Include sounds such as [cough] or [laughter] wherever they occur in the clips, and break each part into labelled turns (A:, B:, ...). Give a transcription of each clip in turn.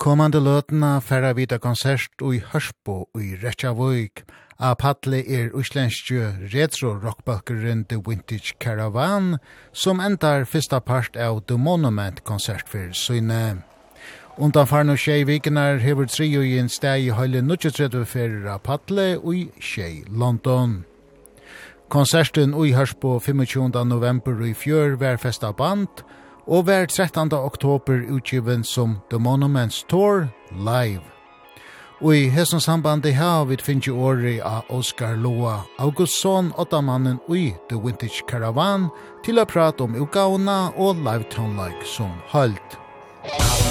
A: Kommande løtena færa vita konsert i Hørsbo i Reykjavøk. A patle er uslenskje retro-rockbøkeren The Vintage Caravan, som endar fyrsta part av The Monument-konsert for Søyne. Undan farno tjei vikenar hever trio i en steg i høyle 23 fyrir a patle i tjei London. Konserten i Hørsbo 25. november i fjør var festa band, og og var 13. oktober utgiven som The Monuments Tour Live. Og i hessens i her vi finner året av Oscar Loa Augustsson, åttamannen i The Vintage Caravan, til å prate om ugauna og live-tonelike som holdt. Musikk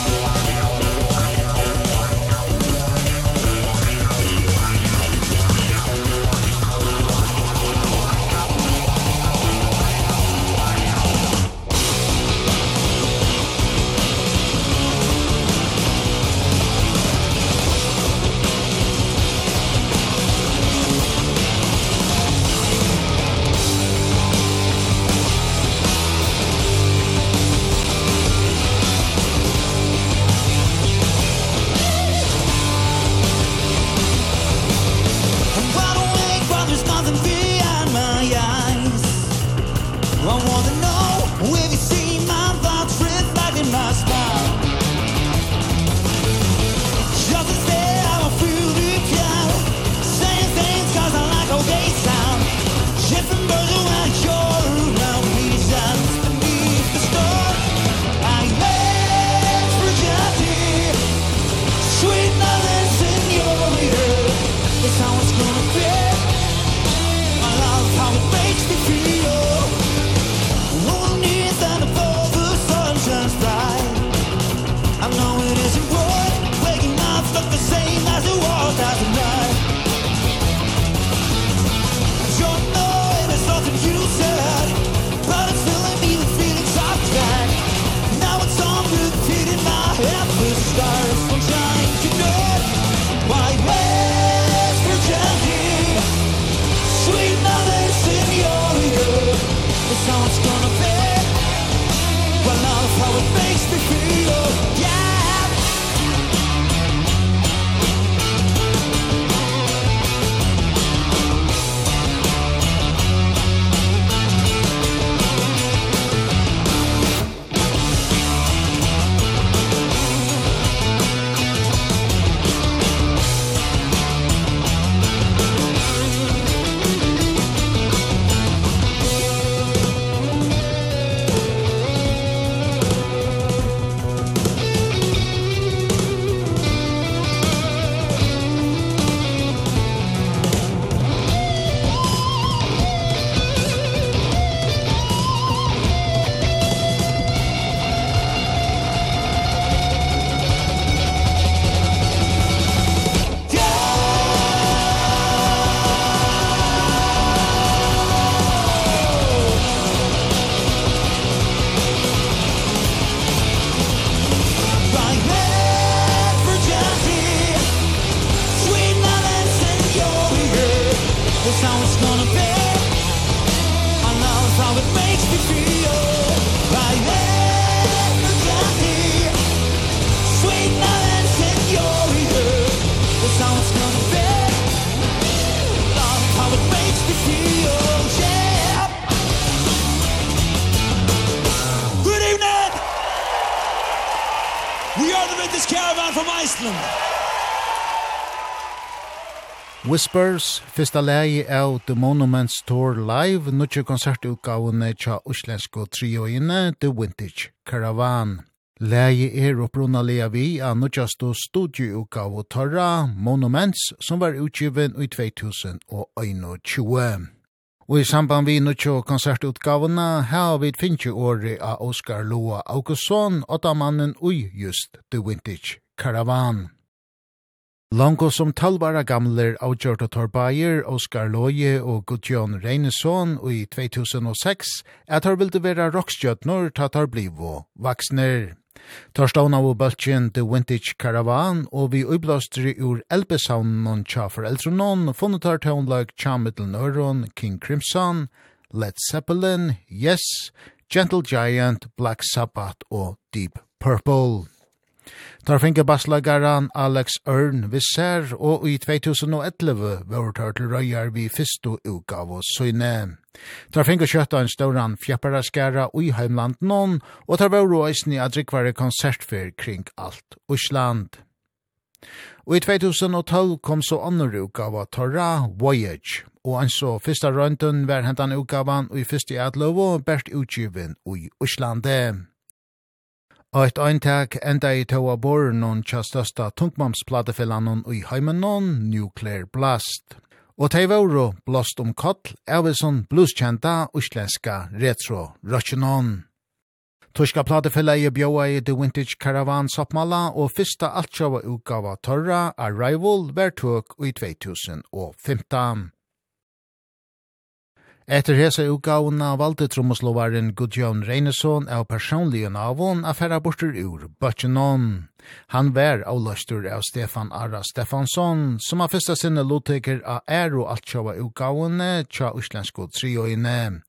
A: Whispers, fyrsta lei av The Monuments Tour Live, nukje konsertutgavene tja uslensko trioine The Vintage Caravan. Lei er opprunnalega vi av nutjastu studioutgavu Torra Monuments, som var utgiven i 2021. Og i samband vi nukje tjo konsertutgavene har vi finnje året av Oskar Loa Augustsson, åtta mannen ui just The Vintage Caravan. Longo som talvara gamler av Gjörta Torbayer, Oskar Loje og Gudjon Reineson i 2006 at har vildi vera rockstjötnor ta tar blivo, vaksner. Tar av bøltjen The Vintage Caravan og vi uiblastri ur elbesaunen tja foreldrunon, funnet har tånlag tja mittelnøron, King Crimson, Led Zeppelin, Yes, Gentle Giant, Black Sabbath og Deep Purple. Tar finke basslagaran Alex Örn Visser og i 2011 var tar til røyar vi fyrstu utgav og søyne. Tar finke kjøtta en stauran fjeparaskara i heimland noen, og tar var røysni adrikvare konsertfer kring alt Osland. Og i 2012 kom så andre utgav av Torra Voyage, og en så fyrsta røyntun var hentan utgavan og i fyrste i Adlovo, bært utgiven i Oslandet. Og et øyntak enda i tåa borenon tja størsta tungmamsplatefellanon i heimenon Nuclear Blast. Og tei vore blåst om kottl sånn blueskjenta uslenska retro-røtjenon. Torska platefella i bjóa i The Vintage Caravan soppmala og fyrsta altsjava utgava torra Arrival vertøk i 2015. Etter hese utgavna valde trommoslovaren Gudjón Reyneson av personlige avon a færa bortur ur Bøtjenon. Han vær avlastur av Stefan Ara Stefansson, som har fyrsta sinne lotteker av æro altsjava utgavene tja uslensko trioine.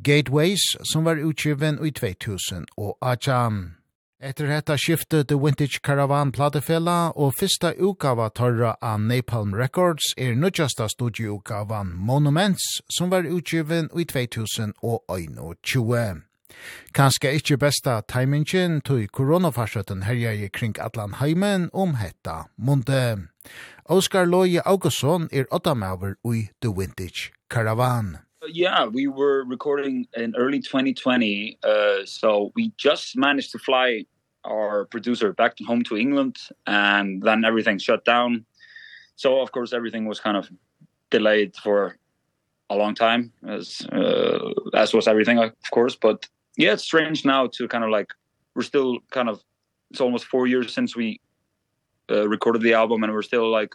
A: Gateways, som var utgiven i 2000 og Ajan. Etter hetta skiftet The Vintage Caravan platefella og fyrsta utgava torra av Napalm Records er nødjasta studieutgavan Monuments som var utgiven i 2021. Kanska ikkje besta timingen tog koronafarsøtten herja i kring Atlan heimen om hetta munde. Oskar Loje Augustsson er åttamauver i The Vintage Caravan
B: yeah we were recording in early 2020 uh so we just managed to fly our producer back to home to England and then everything shut down. So of course everything was kind of delayed for a long time as uh, as was everything of course. But yeah it's strange now to kind of like we're still kind of it's almost 4 years since we uh, recorded the album and we're still like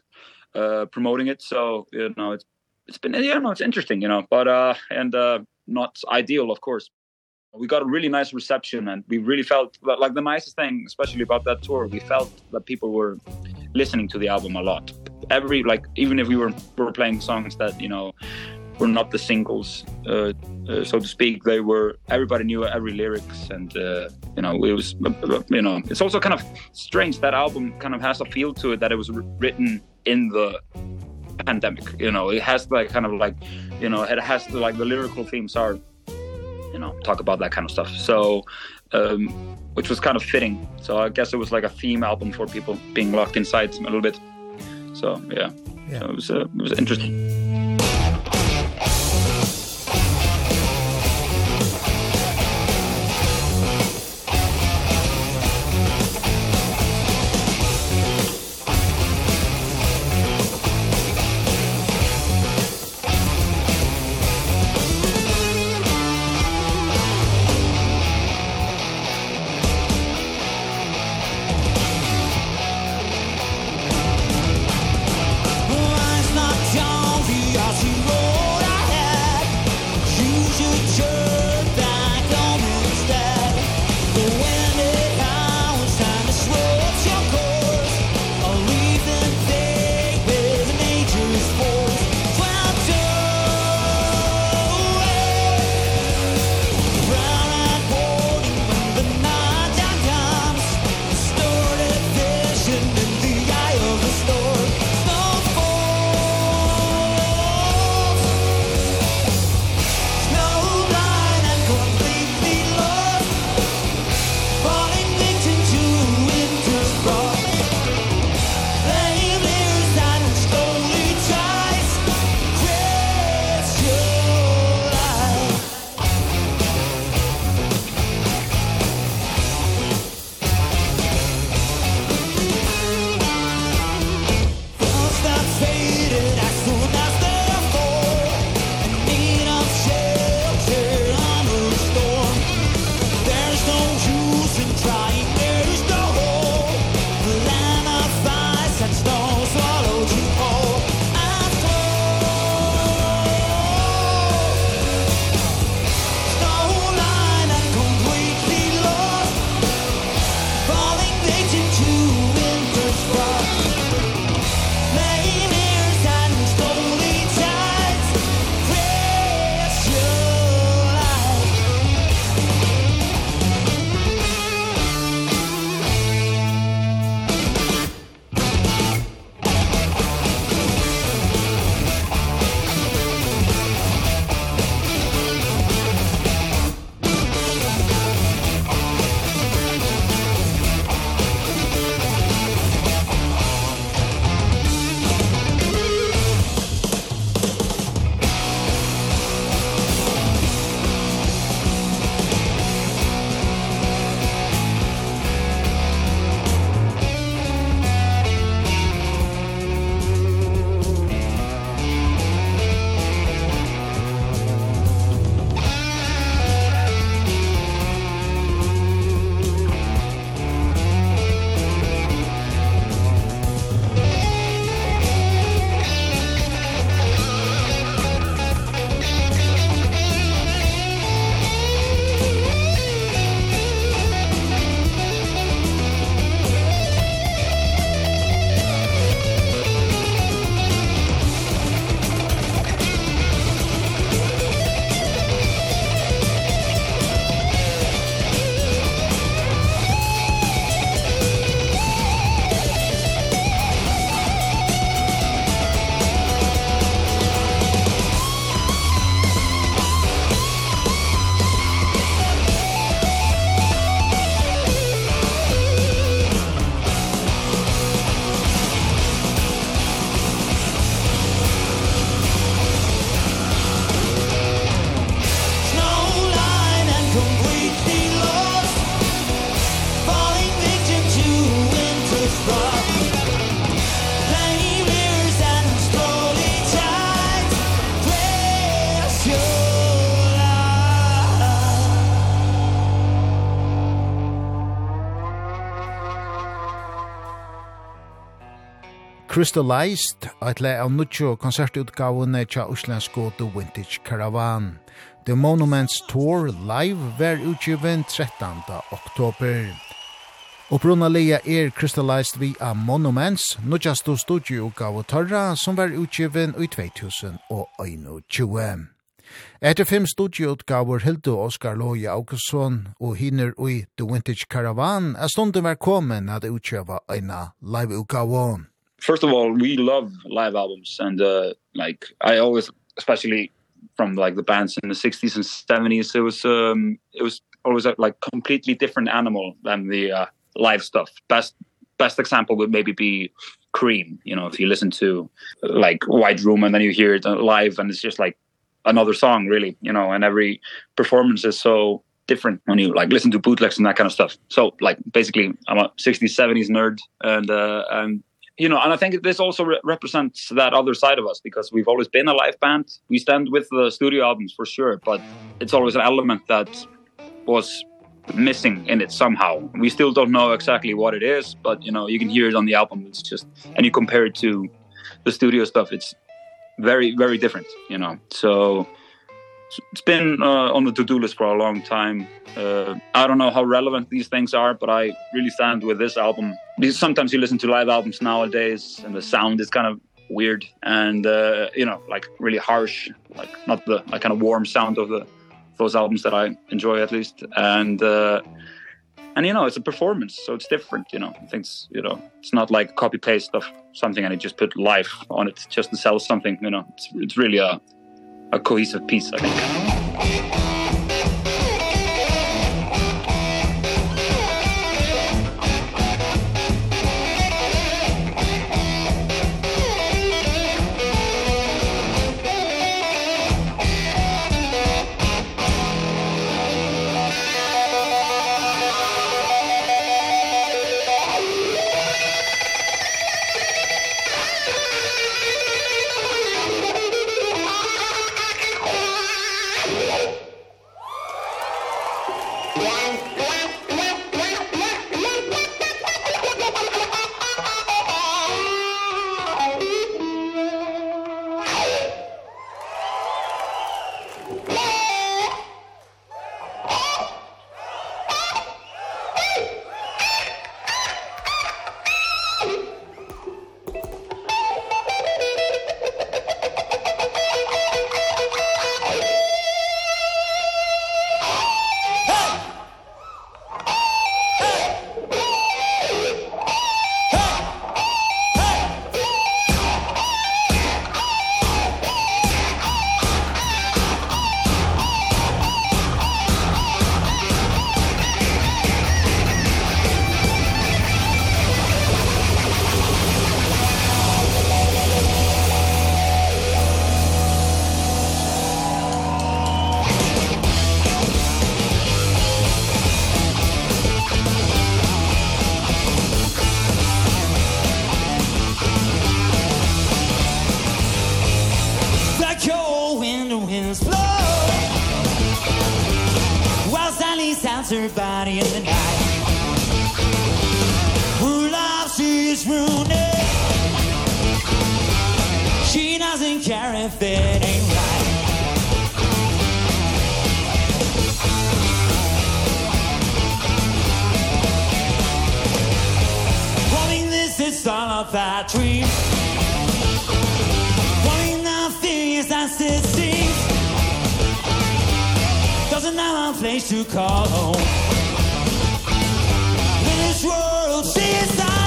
B: uh promoting it. So you know it's it's been yeah, no, it's interesting, you know, but uh and uh not ideal of course. We got a really nice reception and we really felt like the nicest thing especially about that tour, we felt that people were listening to the album a lot. Every like even if we were were playing songs that, you know, were not the singles uh, uh so to speak they were everybody knew every lyrics and uh you know it was you know it's also kind of strange that album kind of has a feel to it that it was written in the pandemic you know it has like kind of like you know it has to like the lyrical themes are you know talk about that kind of stuff. So um which was kind of fitting. So i guess it was like a theme album for people being locked inside a little bit. So yeah, yeah. So it was uh, it was interesting.
A: Crystallized, eit le av nuttjo konsertutgavene tja uslensko The Vintage Caravan. The Monuments Tour live ver utgiven 13. oktober. Opprona leia er Crystallized vi a Monuments, nuttja sto studioutgave torra som ver utgiven i 2021. Etter fem studieutgaver hildu Oskar Loje Augustsson og hinner ui The Vintage Caravan er stunden var kommet at utgjøva eina liveutgavon
B: first of all, we love live albums, and uh, like I always, especially from like the bands in the '60s and '70s, it was um, it was always a, like completely different animal than the uh, live stuff. Best best example would maybe be Cream. You know, if you listen to like White Room and then you hear it live, and it's just like another song, really. You know, and every performance is so different when you like listen to bootlegs and that kind of stuff. So like basically I'm a 60s 70s nerd and uh I'm you know, and I think this also re represents that other side of us because we've always been a live band. We stand with the studio albums for sure, but it's always an element that was missing in it somehow. We still don't know exactly what it is, but you know, you can hear it on the album. It's just and you compare it to the studio stuff, it's very very different, you know. So it's been uh, on the to-do list for a long time. Uh, I don't know how relevant these things are, but I really stand with this album. Because sometimes you listen to live albums nowadays and the sound is kind of weird and uh, you know, like really harsh, like not the like kind of warm sound of the those albums that I enjoy at least. And uh and you know, it's a performance, so it's different, you know. Things, you know, it's not like copy paste of something and it just put life on it just to sell something, you know. It's it's really a a cohesive piece, I think. place to call home.
A: This world sees the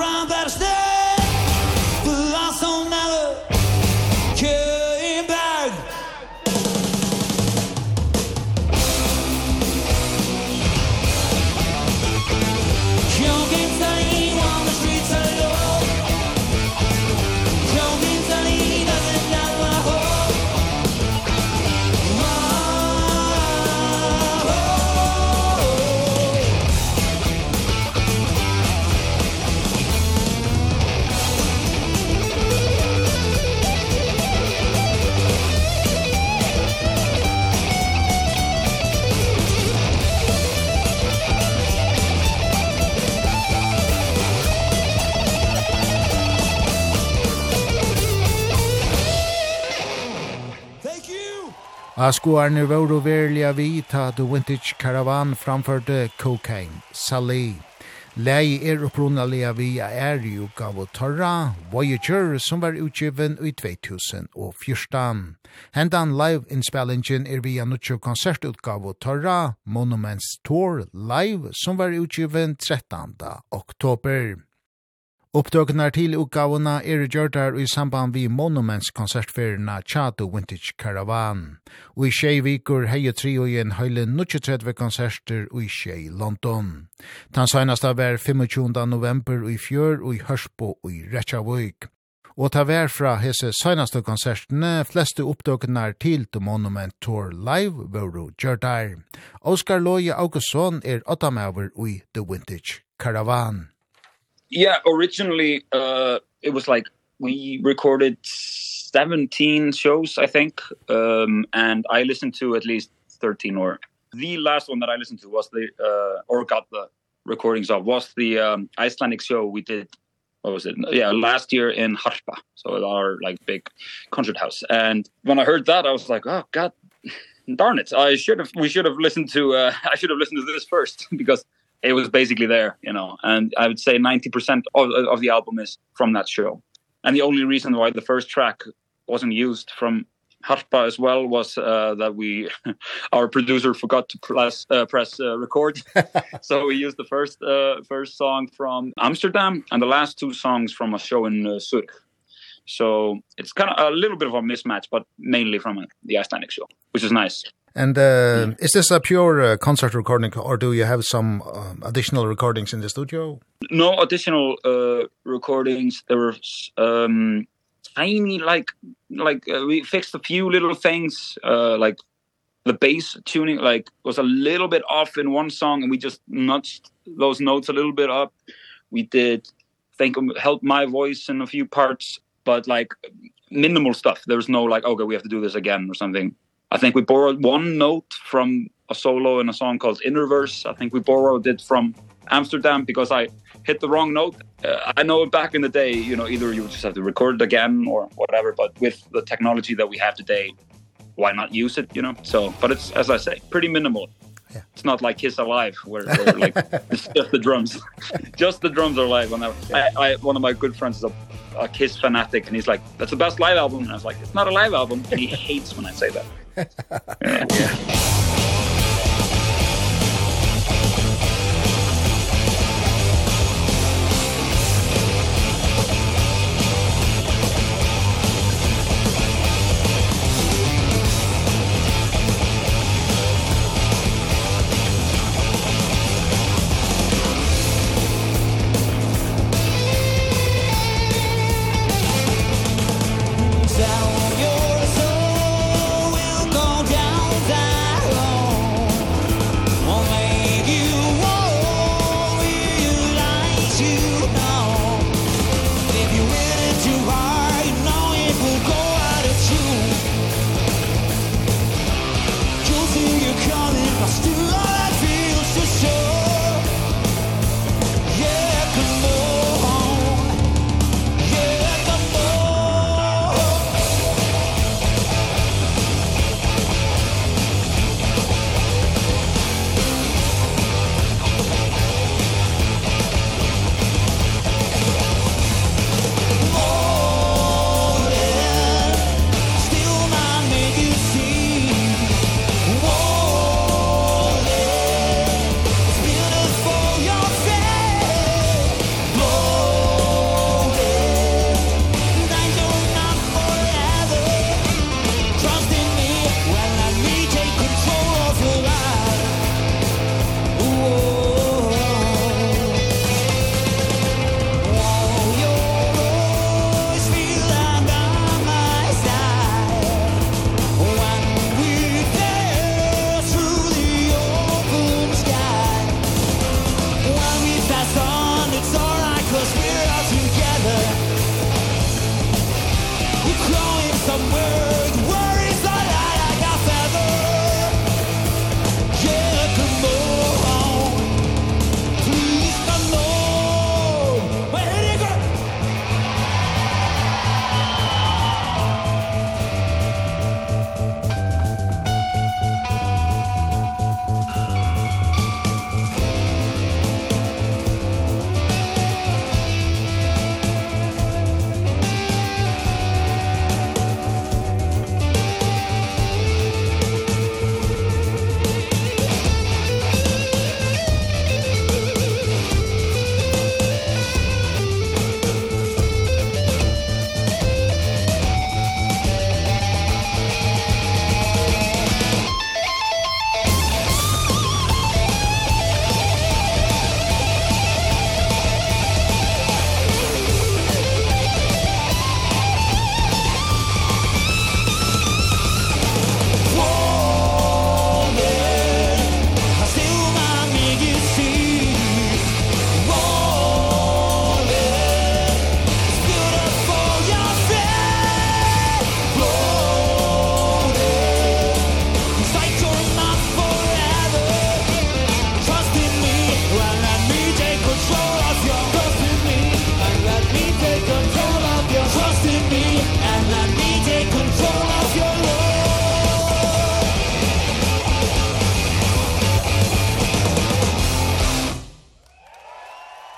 A: round that Askoarne var og verliga vita The Vintage Caravan framførte Cocaine, Sally. Lei er opprunalega via Erju gav og Torra, Voyager, som var utgiven i 2014. Hendan live-innspillingen er via Nutsjo konsertutgav og Torra, Monuments Tour Live, som var utgiven 13. oktober. Opptøkene til utgavene er gjørtar i samband vi Monuments konsertferierna Chato Vintage Caravan. Og i tjei vikur hei tri og en høyle 33 konserter og i tjei London. Den seneste var 25. november i fjør og i Hørsbo og i Og ta vær fra hese seneste konsertene, fleste opptøkene til The Monument Tour Live våru gjørtar. Oskar Loje Augustsson er åttamøver i The Vintage Caravan
B: yeah originally uh it was like we recorded 17 shows i think um and i listened to at least 13 or the last one that i listened to was the uh or got the recordings of was the um icelandic show we did what was it? Yeah last year in harpa. So at our like big concert house. And when i heard that i was like oh god [laughs] darn it. I should have we should have listened to uh [laughs] i should have listened to this first [laughs] because it was basically there, you know, and I would say 90% of, of the album is from that show. And the only reason why the first track wasn't used from Harpa as well was uh, that we [laughs] our producer forgot to press uh, press uh, record. [laughs] So we used the first uh, first song from Amsterdam and the last two songs from a show in uh, Zurich. So it's kind of a little bit of a mismatch but mainly from uh, the Icelandic show which is nice.
A: And uh, yeah. is this a pure uh, concert recording, or do you have some uh, additional recordings in the studio?
B: No additional uh, recordings. There were um, tiny, like, like uh, we fixed a few little things, uh, like the bass tuning, like was a little bit off in one song, and we just nudged those notes a little bit up. We did think help my voice in a few parts, but like minimal stuff. There was no like, okay, we have to do this again or something. I think we borrowed one note from a solo in a song called Innerverse. I think we borrowed it from Amsterdam because I hit the wrong note. Uh, I know back in the day, you know, either you would just have to record it again or whatever, but with the technology that we have today, why not use it, you know? So, but it's as I say, pretty minimal. Yeah. It's not like Kiss Alive where, where like [laughs] it's just the drums. just the drums are live on that. Yeah. I I one of my good friends is a a Kiss fanatic and he's like that's the best live album and I was like it's not a live album and he [laughs] hates when I say that yeah.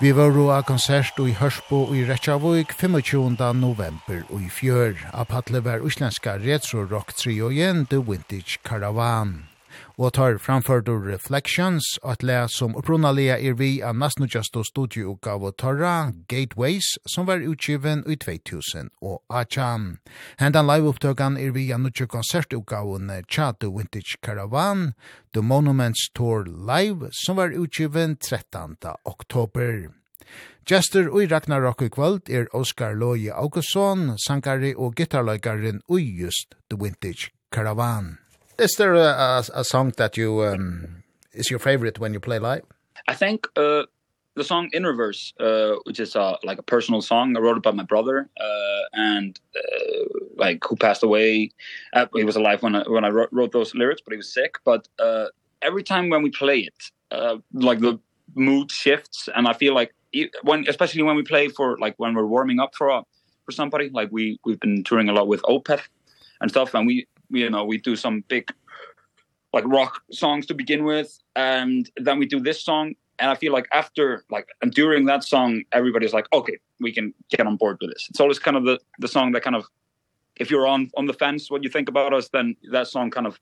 A: Vi var roa konsert i Hørsbo i Rechavik 25. november og i fjør. Apatle var uslenska retro-rock-trio igjen The Vintage Caravan og tar framførtur Reflections, at le som opprunalega er vi av Nasnudjasto studioutgave Torra, Gateways, som var utgiven i 2000 og Achan. Hendan live-upptøkan er vi av nudja konsertutgaven Chato Vintage Caravan, The Monuments Tour Live, som var utgiven 13. oktober. Gjester og Ragnarok i kvöld er Oskar Loje Augustsson, sankari og gitarløygarin ui just The Vintage Caravan. Is there a, a, a song that you um, is your favorite when you play live?
C: I think uh, the song in reverse uh which is uh, like a personal song i wrote about my brother uh and uh, like who passed away uh, he was alive when I, when i wrote, wrote those lyrics but he was sick but uh every time when we play it uh like the mood shifts and i feel like when especially when we play for like when we're warming up for a, for somebody like we we've been touring a lot with Opeth and stuff and we you know we do some big like rock songs to begin with and then we do this song and i feel like after like and during that song everybody's like okay we can get on board with this. It's always kind of the the song that kind of if you're on on the fence what you think about us then that song kind of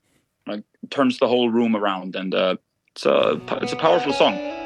C: like turns the whole room around and uh it's a it's a powerful song.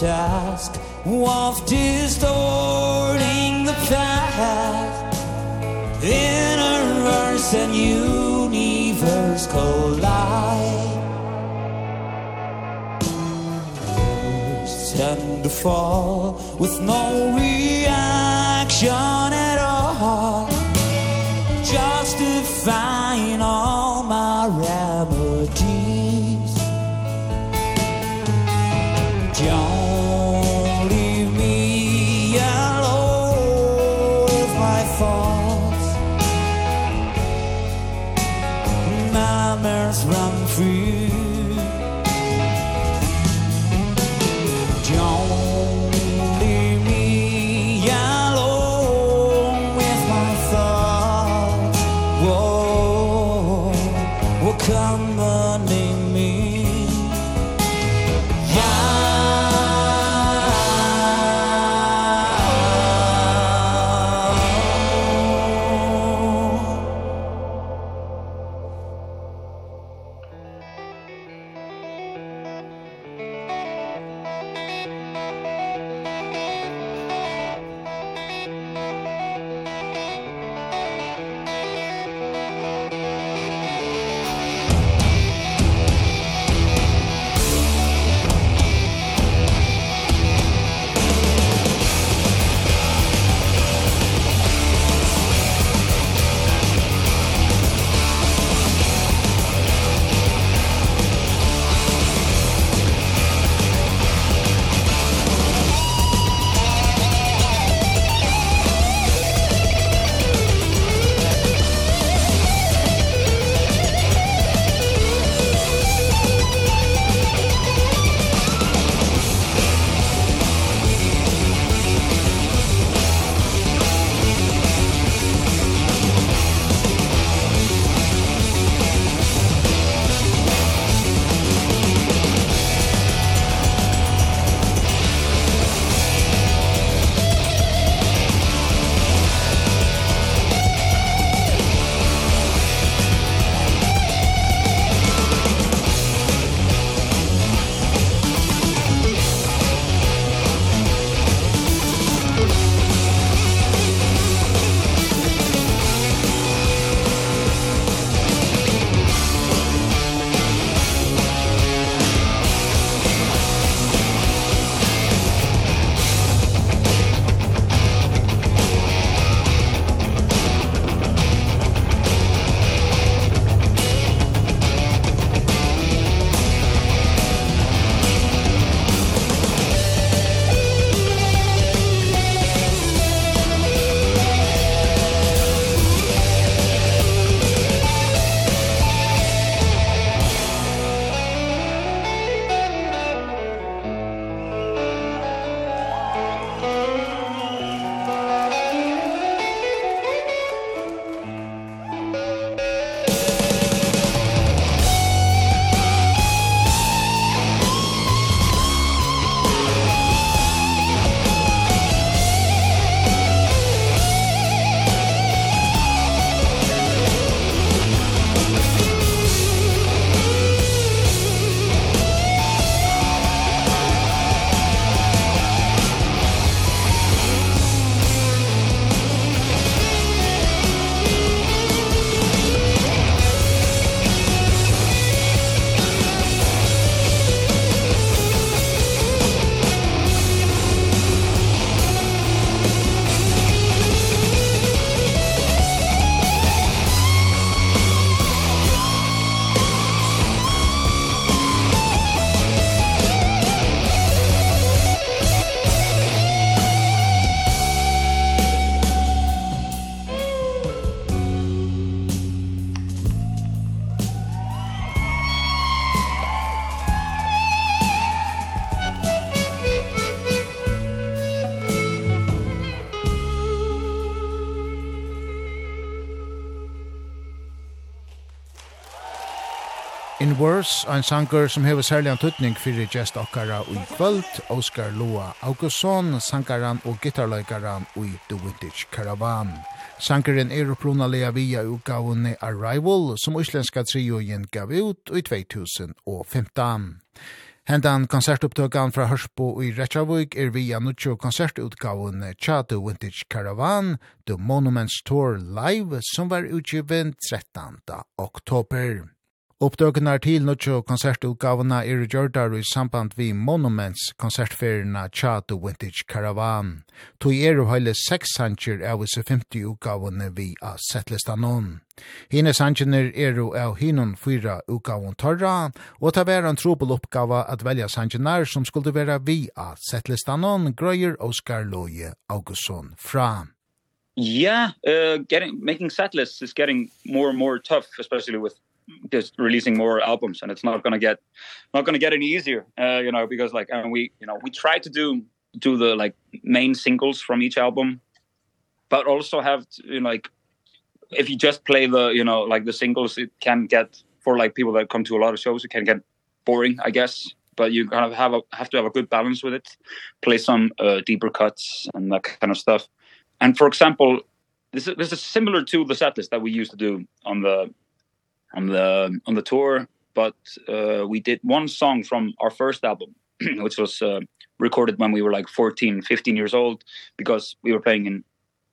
C: task.
A: Of distorting the path in
C: Universe and universe collide. Stand to fall with no reaction.
A: In Worse, ein sanger som hever særlig en fyrir gest okkara ui kvöld, Oscar Loa Augustsson, sangaran og gitarløykaran ui The Vintage Caravan. Sangeren er oppronalega via utgavunni Arrival, som uslenska triojen gav ut i 2015. Hendan konsertupptøkan fra Hørsbo i Rechavik er via nuttjo konsertutgavene Tja The Vintage Caravan, The Monuments Tour Live, som var utgiven 13. oktober. Oppdøkene til noe konsertutgavene er gjørdar i samband vi Monuments konsertferierna Tja The Vintage Caravan. To er jo hele seks sanger av disse 50 utgavene vi av settlista noen. Hine sangene er jo av hinun fyra utgaven torra, og ta vera en trobel oppgave at velja sangene som skulle være vi av settlista noen, grøyer Oskar Loje Augustsson fra.
B: Yeah, uh, getting making setlists is getting more and more tough, especially with just releasing more albums and it's not going to get not going to get any easier uh you know because like and we you know we try to do do the like main singles from each album but also have to, you know, like if you just play the you know like the singles it can get for like people that come to a lot of shows it can get boring i guess but you kind of have a, have to have a good balance with it. Play some uh, deeper cuts and that kind of stuff. And for example this is this is similar to the set list that we used to do on the on the on the tour but uh we did one song from our first album [clears throat] which was uh, recorded when we were like 14 15 years old because we were playing in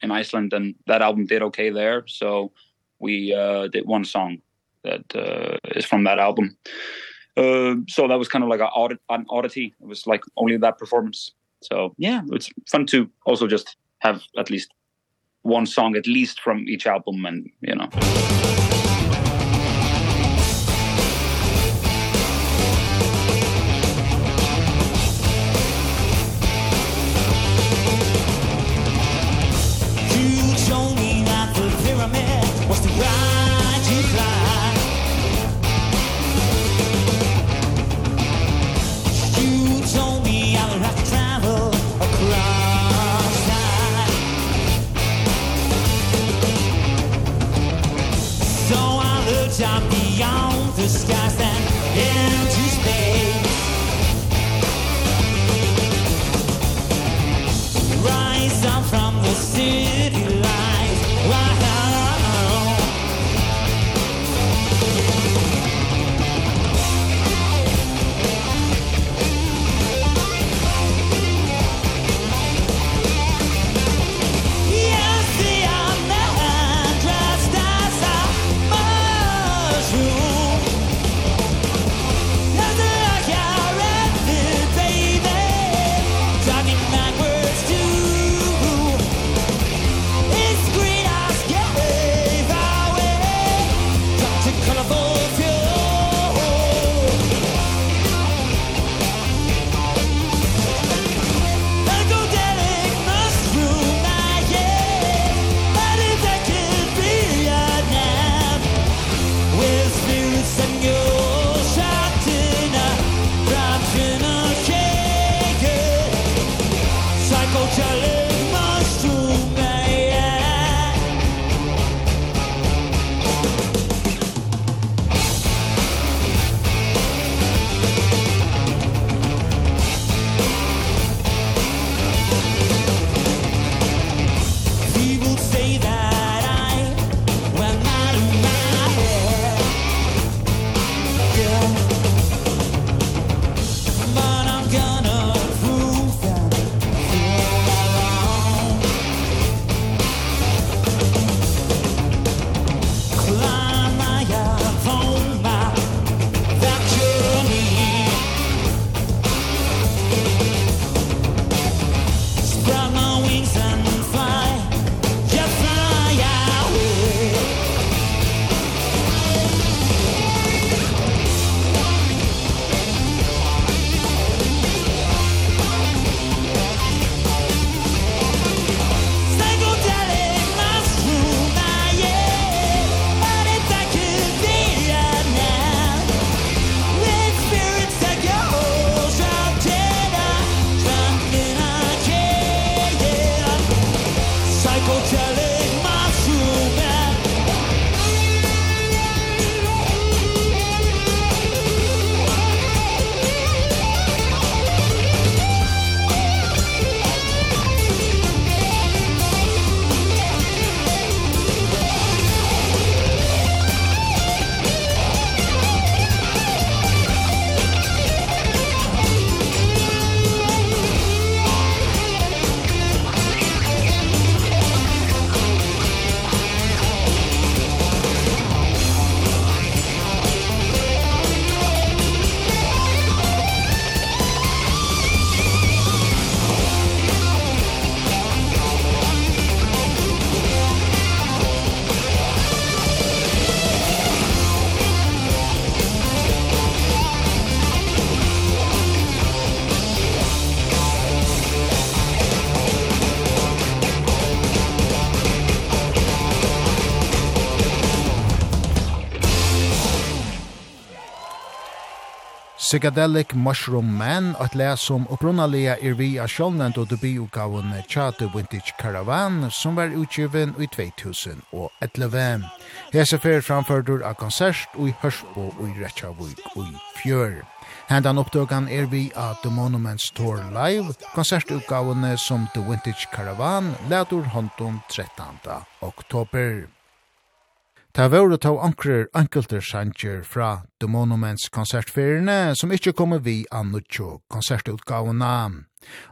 B: in Iceland and that album did okay there so we uh did one song that uh is from that album. Uh so that was kind of like a an oddity. It was like only that performance. So yeah it's fun to also just have at least one song at least from each album and you know.
A: Psychedelic Mushroom Man, at le som opprunalega er vi av sjålnend og debiugaven Chate Vintage Caravan, som var utgiven i 2011. Hese fer framførdur av konsert og i Hørsbo og i Rechavik og i Fjør. Hendan oppdøkan er vi av The Monuments Tour Live, konsertutgavene som The Vintage Caravan, ladur håndom 13. oktober. Ta vore ta ankrer ankelter sanger fra The Monuments konsertferiene som ikkje kommer vi annutjo konsertutgavna.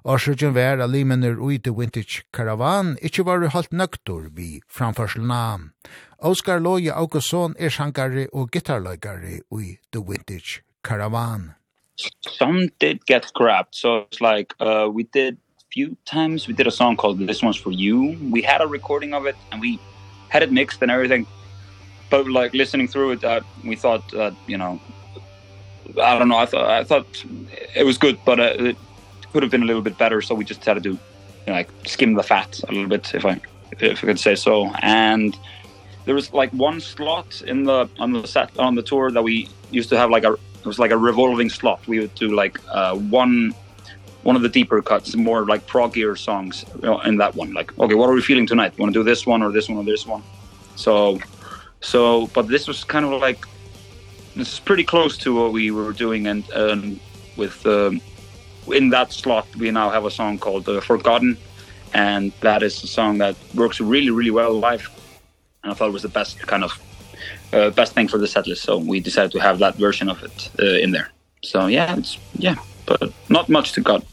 A: Årsøkjen vær a limener ui The Vintage Caravan ikkje var halt nøktor vi framførselna. Oskar Loje Augustsson er sangare og gitarløygare ui The Vintage Caravan.
C: Some did get scrapped, so it's like uh, we did few times we did a song called This One's For You. We had a recording of it and we had it mixed and everything but like listening through it that we thought that you know I don't know I thought I thought it was good but uh, it could have been a little bit better so we just had to do you know, like skim the fat a little bit if I if I could say so. And there was like one slot in the on the set on the tour that we used to have like a it was like a revolving slot. We would do like uh one one of the deeper cuts more like proggier songs you know, in that one. Like okay what are we feeling tonight? Want to do this one or this one or this one? So So, but this was kind of like this is pretty close to what we were doing and um with um in that slot we now have a song called uh, Forgotten. And that is a song that works really really well live. And I thought it was the best kind of uh, best thing for the set list so we decided to have that version of it uh, in there. So yeah it's yeah but not much to cut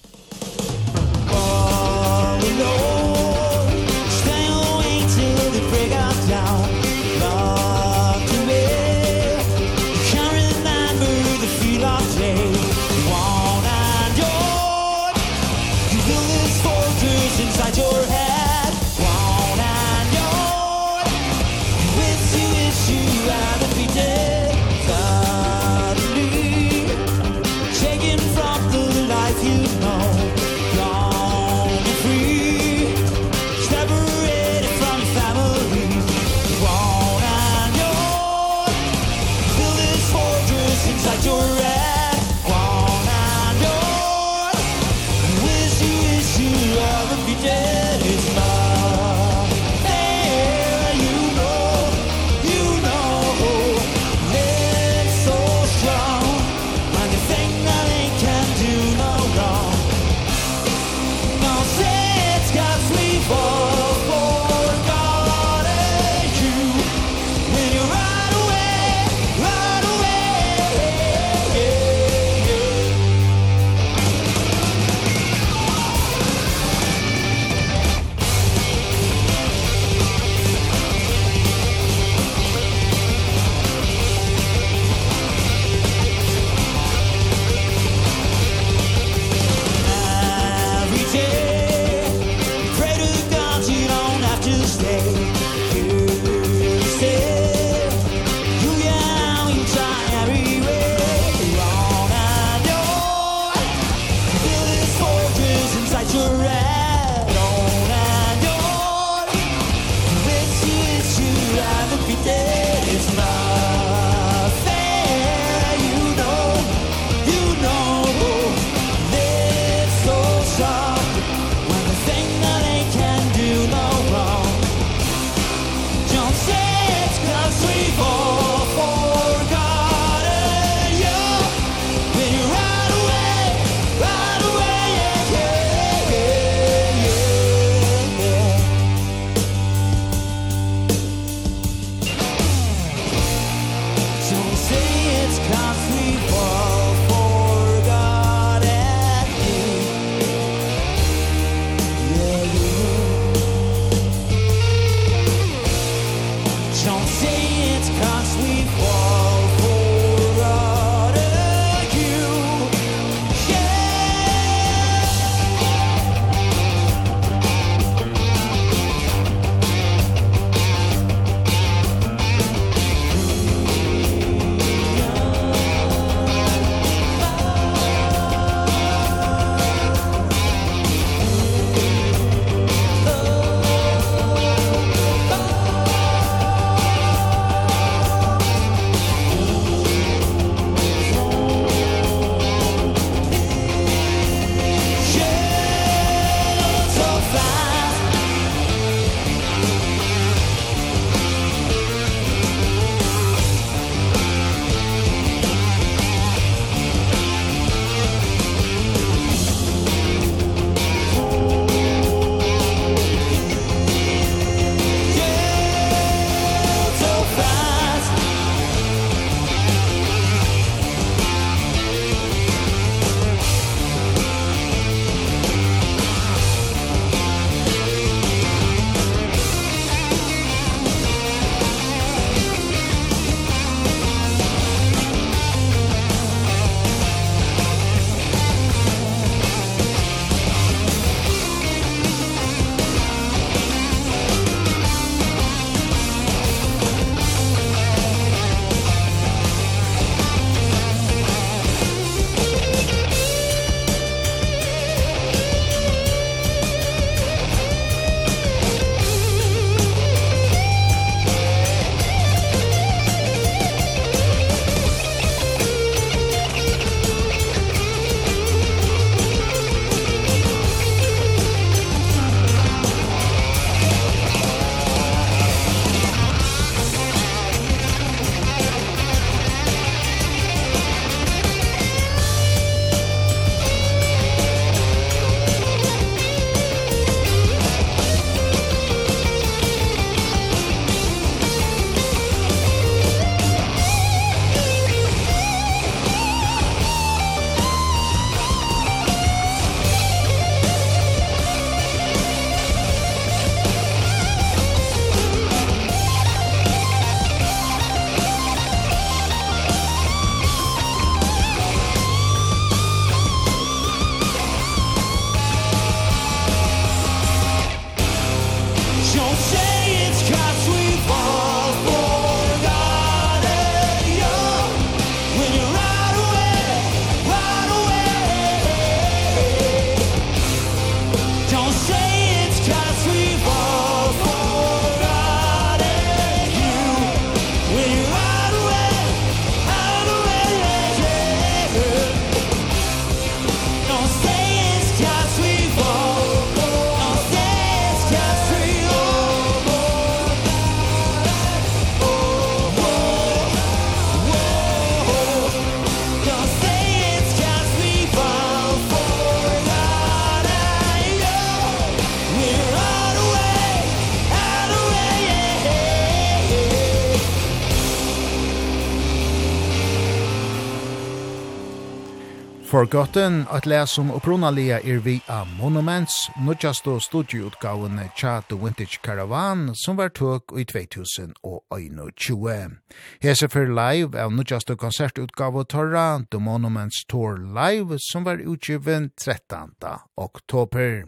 A: Forgotten at lesa om upprunalia er vi a Monuments, nudjastu studieutgavene tja The Vintage Caravan, som var tøk i 2021. Hese for live av nudjastu konsertutgave torra The Monuments Tour Live, som var utgiven 13. oktober.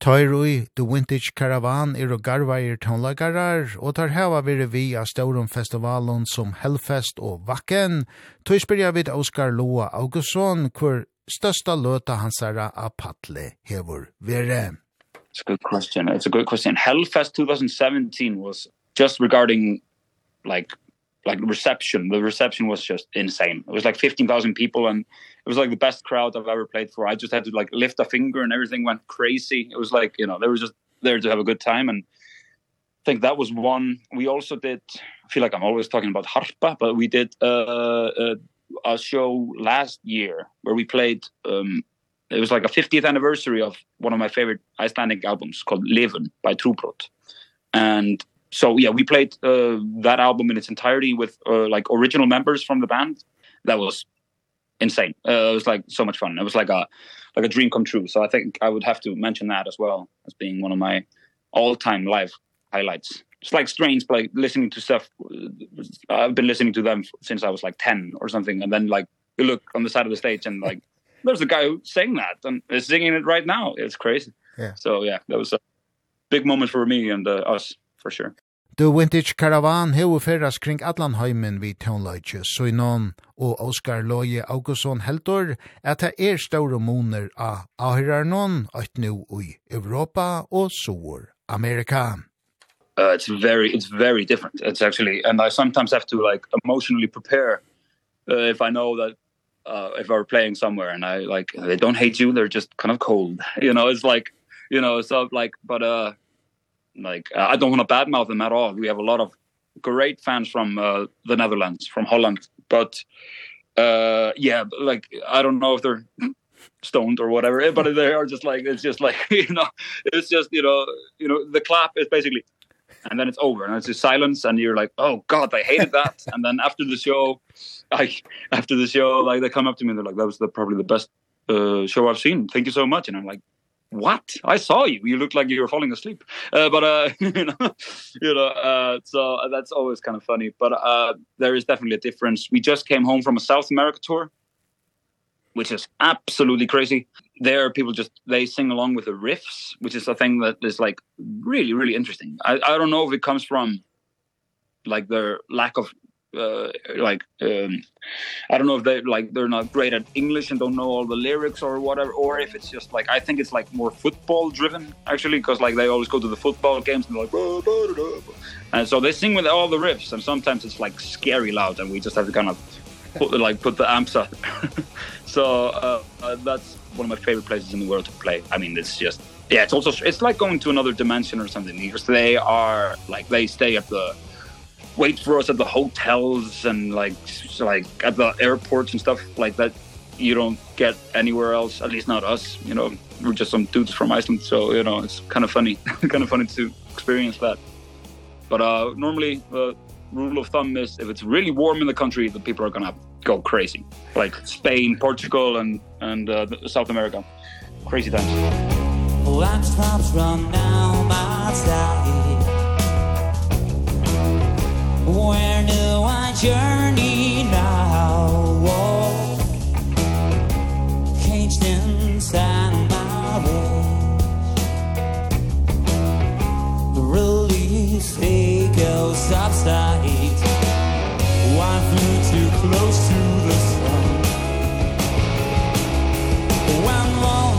A: Tøyrui, The Vintage Caravan, er og garveir tónlagarar, og tar heva vire vi av staurum festivalen som Hellfest og Vakken. Tøy spyrja vid Oskar Loa Augustsson, hvor størsta løta hansara av Patle hevur vire.
B: It's a good question. It's a good question. Hellfest 2017 was just regarding like like reception. The reception was just insane. It was like 15,000 people and it was like the best crowd I've ever played for. I just had to like lift a finger and everything went crazy. It was like, you know, they were just there to have a good time and I think that was one we also did I feel like I'm always talking about Harpa, but we did uh, a, a show last year where we played um it was like a 50th anniversary of one of my favorite Icelandic albums called Leven by Trubrot. And so yeah, we played uh, that album in its entirety with uh, like original members from the band. That was insane. Uh, it was like so much fun. It was like a like a dream come true. So I think I would have to mention that as well as being one of my all-time live highlights. It's like strange like listening to stuff I've been listening to them since I was like 10 or something and then like you look on the side of the stage and like [laughs] there's a guy who sang that and is singing it right now. It's crazy. Yeah. So yeah, that was a big moment for me and uh, us for sure.
A: The Vintage Caravan hefur ferðast kring allan heimin við tónleiki, so i og Oscar Loje Augustsson heldur at ta er ståre a av ahirarnon at nu i Europa og Sur Amerika.
B: Uh, it's very it's very different it's actually and i sometimes have to like emotionally prepare uh, if i know that uh if i were playing somewhere and i like they don't hate you they're just kind of cold [laughs] you know it's like you know so like but uh like uh, I don't want to badmouth them at all. We have a lot of great fans from uh, the Netherlands, from Holland, but uh yeah, like I don't know if they're stoned or whatever, but they are just like it's just like, [laughs] you know, it's just, you know, you know, the clap is basically and then it's over and it's just silence and you're like oh god i hated that. And then after the show [laughs] i after the show like they come up to me and they're like that was the, probably the best uh, show i've seen. Thank you so much. And i'm like what? I saw you. You looked like you were falling asleep. Uh, but uh [laughs] you know you know uh so that's always kind of funny. But uh there is definitely a difference. We just came home from a south america tour which is absolutely crazy. There people just they sing along with the riffs which is a thing that is like really really interesting. I i don't know if it comes from like their lack of uh, like um i don't know if they like they're not great at english and don't know all the lyrics or whatever or if it's just like i think it's like more football driven actually because like they always go to the football games and they're like bah, bah, bah, bah. and so they sing with all the riffs and sometimes it's like scary loud and we just have to kind of put [laughs] like put the amps up [laughs] so uh, uh that's one of my favorite places in the world to play i mean it's just yeah it's also it's like going to another dimension or something because they are like they stay at the wait for us at the hotels and like like at the airports and stuff like that you don't get anywhere else at least not us you know. We're just some dudes from Iceland so you know it's kind of funny [laughs] kind of funny to experience that. But uh normally the rule of thumb is if it's really warm in the country the people are going to go crazy. Like Spain Portugal and and uh, South America. Crazy times. Well, I'm stops run down my side Where do I journey now? Oh, caged inside my wall The release, it goes upside Why flew too close to the sun? One more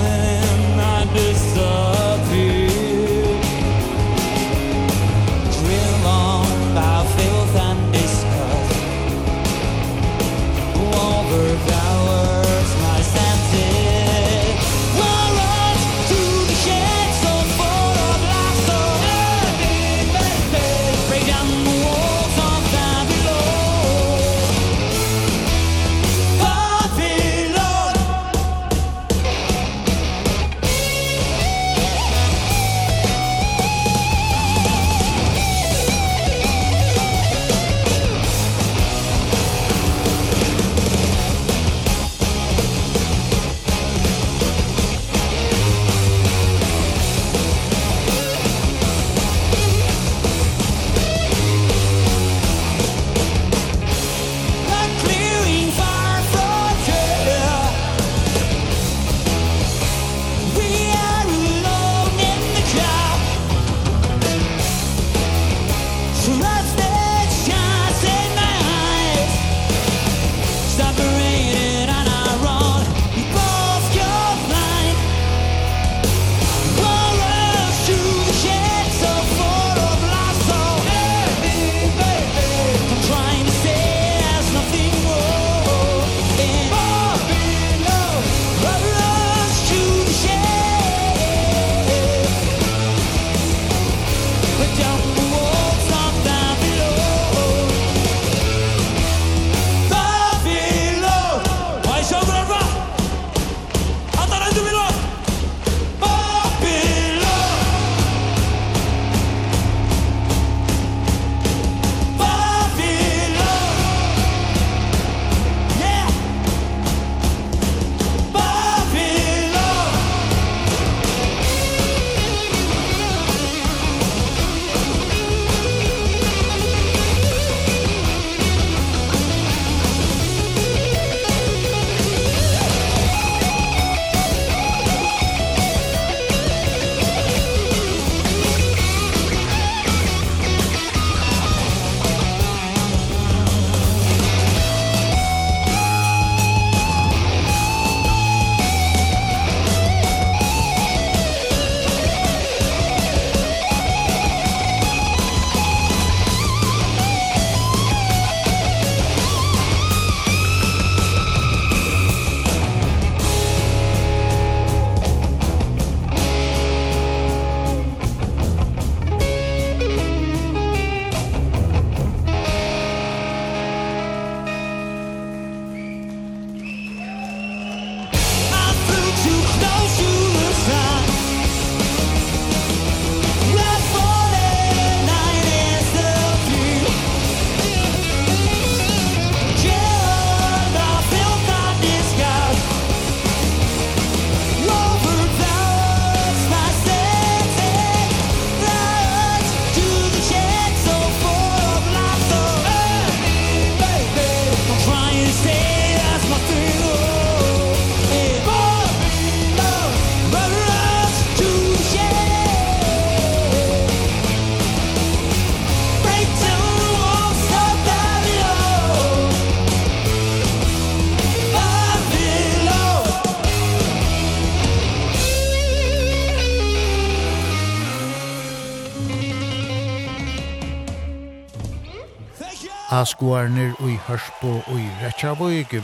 A: Haskoarner ui Hørsbo og i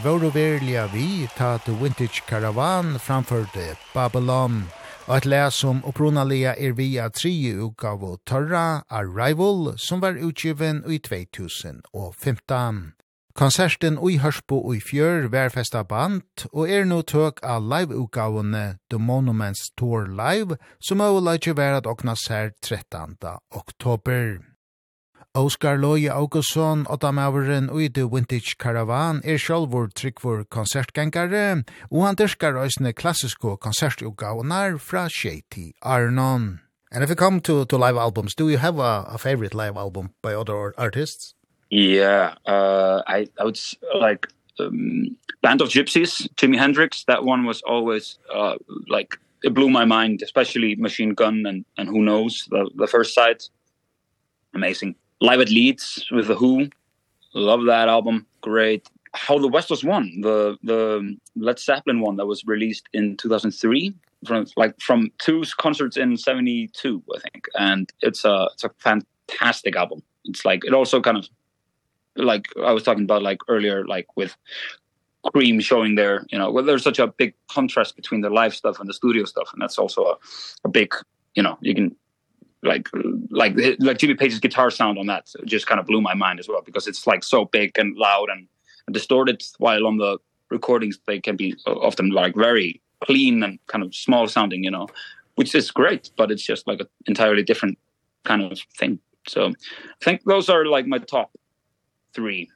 A: vore var verliga vi ta til Vintage Caravan framførte Babylon. Og et les som opprunalega er via tri utgav Torra Arrival som var utgiven ui 2015. Konserten ui Hørsbo og fjør var festa band og er no tøk av live-utgavene The Monuments Tour Live som er å leitje okna sær 13. oktober. Oskar Loje Augustsson, åttamaveren og i The Vintage Caravan, er sjálfur tryggvur konsertgengare, og han dyrskar òsne klassisko konsertugavnar fra Shady Arnon. And if you come to, to live albums, do you have a, a favorite live album by other artists?
B: Yeah, uh, I, I would like um, Band of Gypsies, Jimi Hendrix, that one was always uh, like, it blew my mind, especially Machine Gun and, and Who Knows, the, the first side. Amazing. Live at Leeds with The Who. Love that album. Great. How the West was won. The the Led Zeppelin one that was released in 2003 from like from two concerts in 72 I think and it's a it's a fantastic album. It's like it also kind of like I was talking about like earlier like with Cream showing their, you know, well there's such a big contrast between the live stuff and the studio stuff and that's also a, a big, you know, you can like like like Jimmy Page's guitar sound on that just kind of blew my mind as well because it's like so big and loud and, and distorted while on the recordings they can be often like very clean and kind of small sounding you know which is great but it's just like an entirely different kind of thing so I think those are like my top 3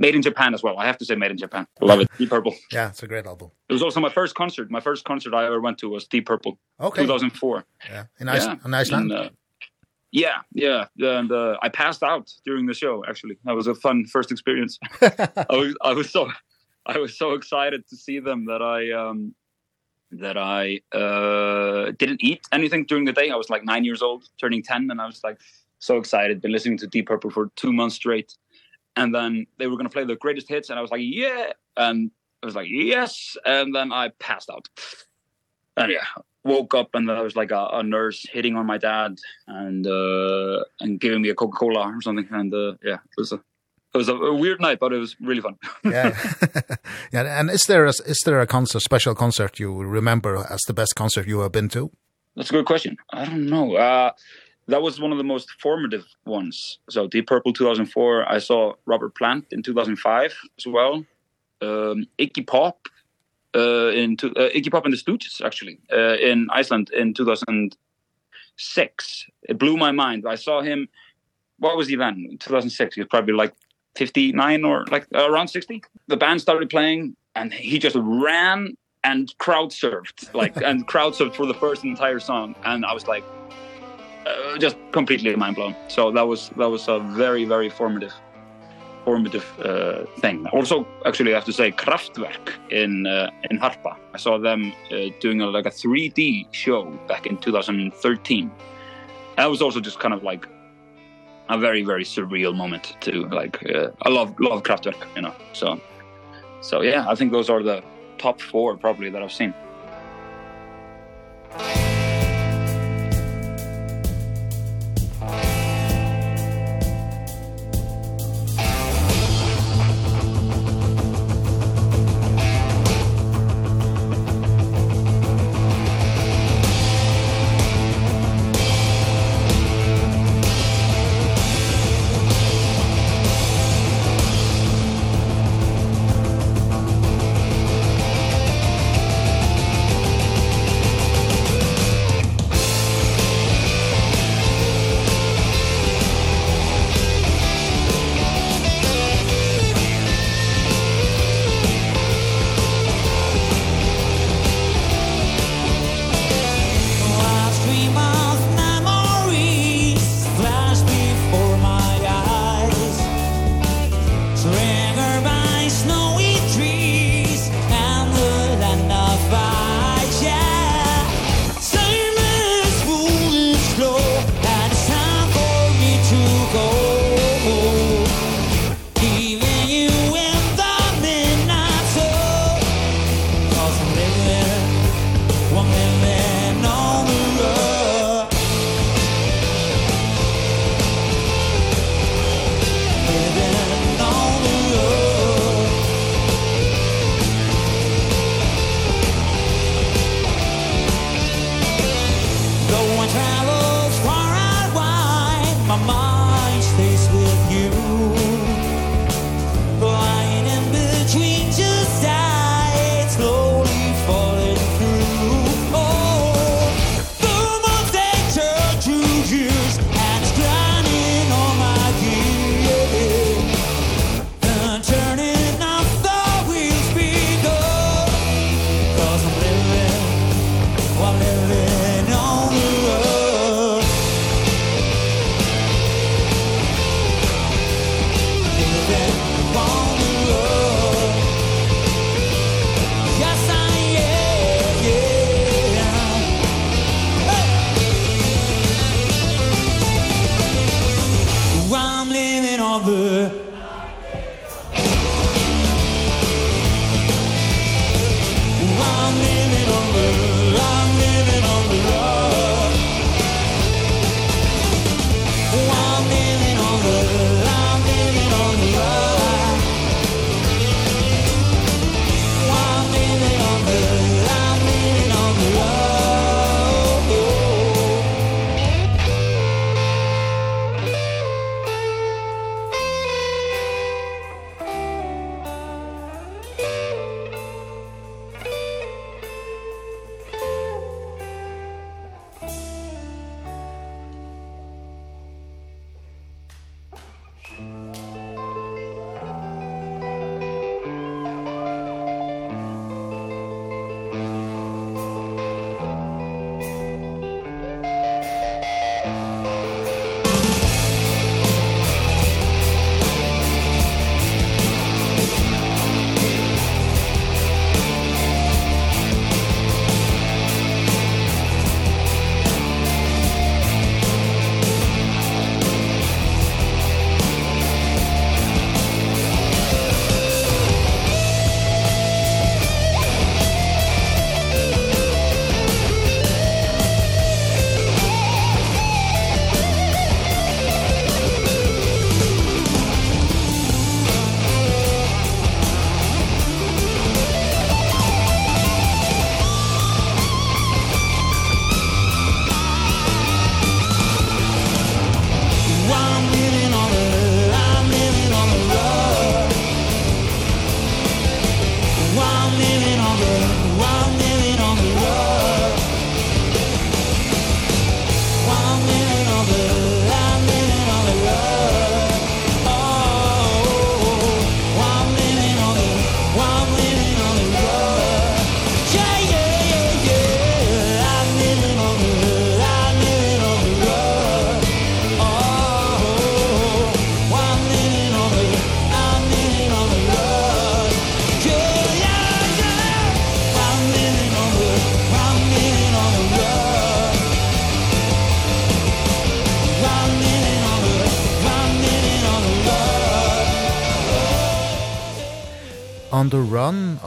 B: Made in Japan as well. I have to say Made in Japan. Love it. Deep Purple.
A: Yeah, it's a great album.
B: It was also my first concert. My first concert I ever went to was Deep Purple.
A: Okay.
B: 2004.
A: Yeah. In Iceland. Yeah. In Iceland. In, uh,
B: Yeah, yeah, and uh, I passed out during the show. Actually, that was a fun first experience. [laughs] I was I was so I was so excited to see them that I um that I uh didn't eat anything during the day. I was like 9 years old, turning 10 and I was like so excited. Been listening to Deep Purple for 2 months straight. And then they were going to play the greatest hits and I was like, "Yeah." And I was like, "Yes." And then I passed out. And yeah, woke up and there was like a, a nurse hitting on my dad and uh and giving me a Coca-Cola or something and uh yeah it was a it was a, a weird night but it was really fun. [laughs]
A: Yeah. [laughs] Yeah and is there a, is there a concert special concert you remember as the best concert you have been to?
B: That's a good question. I don't know. Uh that was one of the most formative ones. So Deep Purple 2004 i saw Robert Plant in 2005 as well. Um Iggy Pop uh, in to, uh, Iggy Pop and the Stooges, actually, uh, in Iceland in 2006. It blew my mind. I saw him, what was he then? 2006, he was probably like 59 or like uh, around 60. The band started playing and he just ran and crowd surfed, like, [laughs] and crowd surfed for the first entire song. And I was like, uh, just completely mind blown. So that was, that was a very, very formative formative uh, thing. Also, actually, I have to say, Kraftwerk in uh, in Harpa. I saw them uh, doing a, like a 3D show back in 2013. That was also just kind of like a very very surreal moment to like uh, I love love Kraftwerk, you know. So so yeah, I think those are the top 4 probably that I've seen.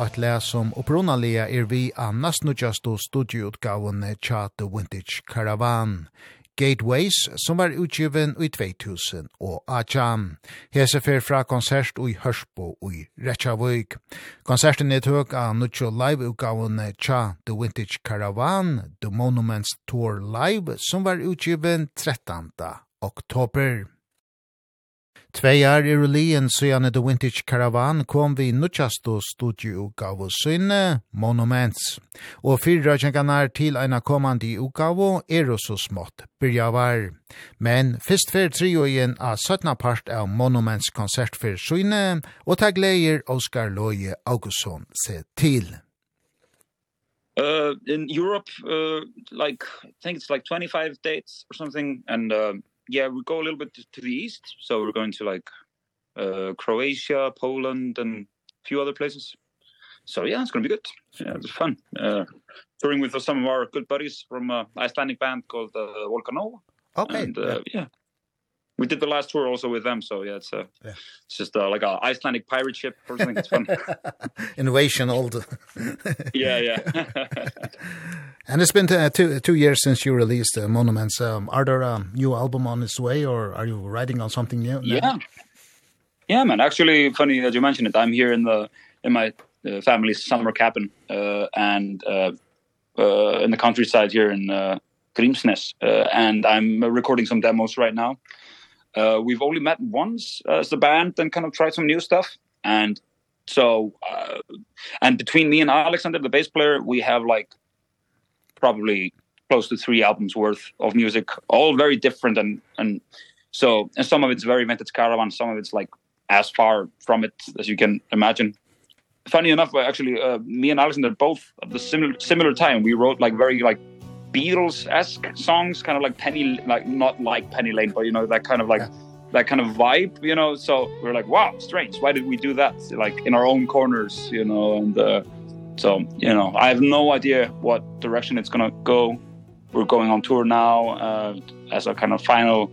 A: at le som opprunalia er vi annars nudjastu studieutgavene tja The Vintage Caravan. Gateways, som var utgiven i 2000 og Achan. Hese fer fra konsert i Hørsbo i Rechavøyk. Konserten er tøk av Nuccio Live-utgavene Cha The Vintage Caravan, The Monuments Tour Live, som var utgiven 13. oktober. Tvei år er ulien siden The Vintage Caravan kom vi nutjast og studio utgave Monuments. Og fyrra kjenganar til eina komandi utgave er også smått byrja var. Men fyrst fyr trioien av 17. part av Monuments konsert for sinne, og ta gleier Oskar Løye Augustsson se til.
B: Uh, in Europe, uh, like, I think it's like 25 dates or something, and uh, yeah, we go a little bit to the east. So we're going to like uh Croatia, Poland and a few other places. So yeah, it's going to be good. Yeah, it's fun. Uh touring with some of our good buddies from a Icelandic band called uh, Volcanova.
A: Okay.
B: And, uh, yeah. yeah we did the last tour also with them so yeah it's a
A: yeah.
B: it's just uh, like a Icelandic pirate ship or something. It's fun [laughs]
A: innovation old. [laughs]
B: Yeah yeah. [laughs]
A: And it's been uh, two two years since you released uh, monuments. Um, are there a new album on its way or are you writing on something new now?
B: yeah. Yeah man. Actually funny that you mentioned it. I'm here in the in my uh, family's summer cabin uh, and uh, uh in the countryside here in uh, Grimsnes uh, and i'm recording some demos right now. Uh, we've only met once as a band and kind of tried some new stuff. And so, uh, and between me and Alexander, the bass player, we have like probably close to three albums worth of music, all very different. And, and so, and some of it's very vintage caravan, some of it's like as far from it as you can imagine. Funny enough, actually, uh, me and Alexander both at the similar, similar time, we wrote like very like Beatles-esque songs, kind of like Penny, like not like Penny Lane, but you know, that kind of like,
A: yeah.
B: that kind of vibe, you know? So we're like, wow, strange. Why did we do that? Like in our own corners, you know? And uh, so, you know, I have no idea what direction it's going to go. We're going on tour now uh, as a kind of final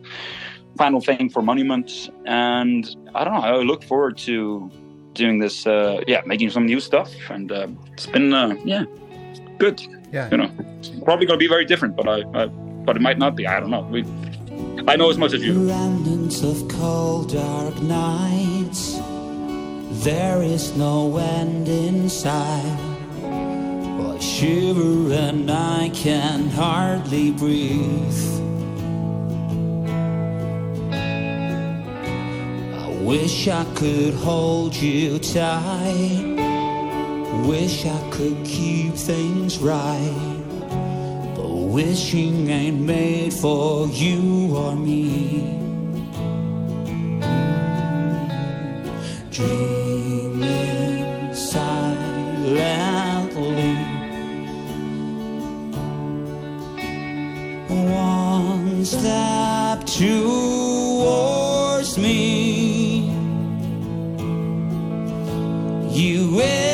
B: final thing for Monument. And I don't know, I look forward to doing this, uh, yeah, making some new stuff. And uh, it's been, uh, yeah, good.
A: Yeah.
B: You know, probably going to be very different, but I, I but it might not be. I don't know. We I know as much as you.
C: Remnants of cold dark nights. There is no end inside. I shiver and I can hardly breathe. I wish I could hold you tight wish I could keep things right. But wishing ain't made for you or me. Dreaming silently. One step towards me You will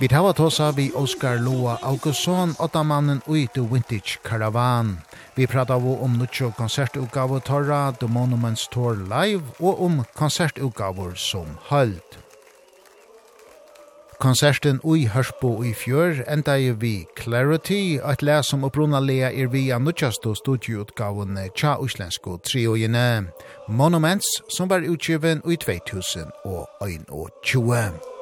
A: Vi hava tåsa vi Oskar Loa Augustsson, åttamannen ui The Vintage Caravan. Vi prata om nutsjo konsertutgave Torra, The Monuments Tour Live og om konsertutgaver som hølt. Konserten ui Hørsbo i fjør enda i vi Clarity, et les som opprona lea er vi av nutjastu tja uslensko triojene. Monuments som var utgiven ui 2021.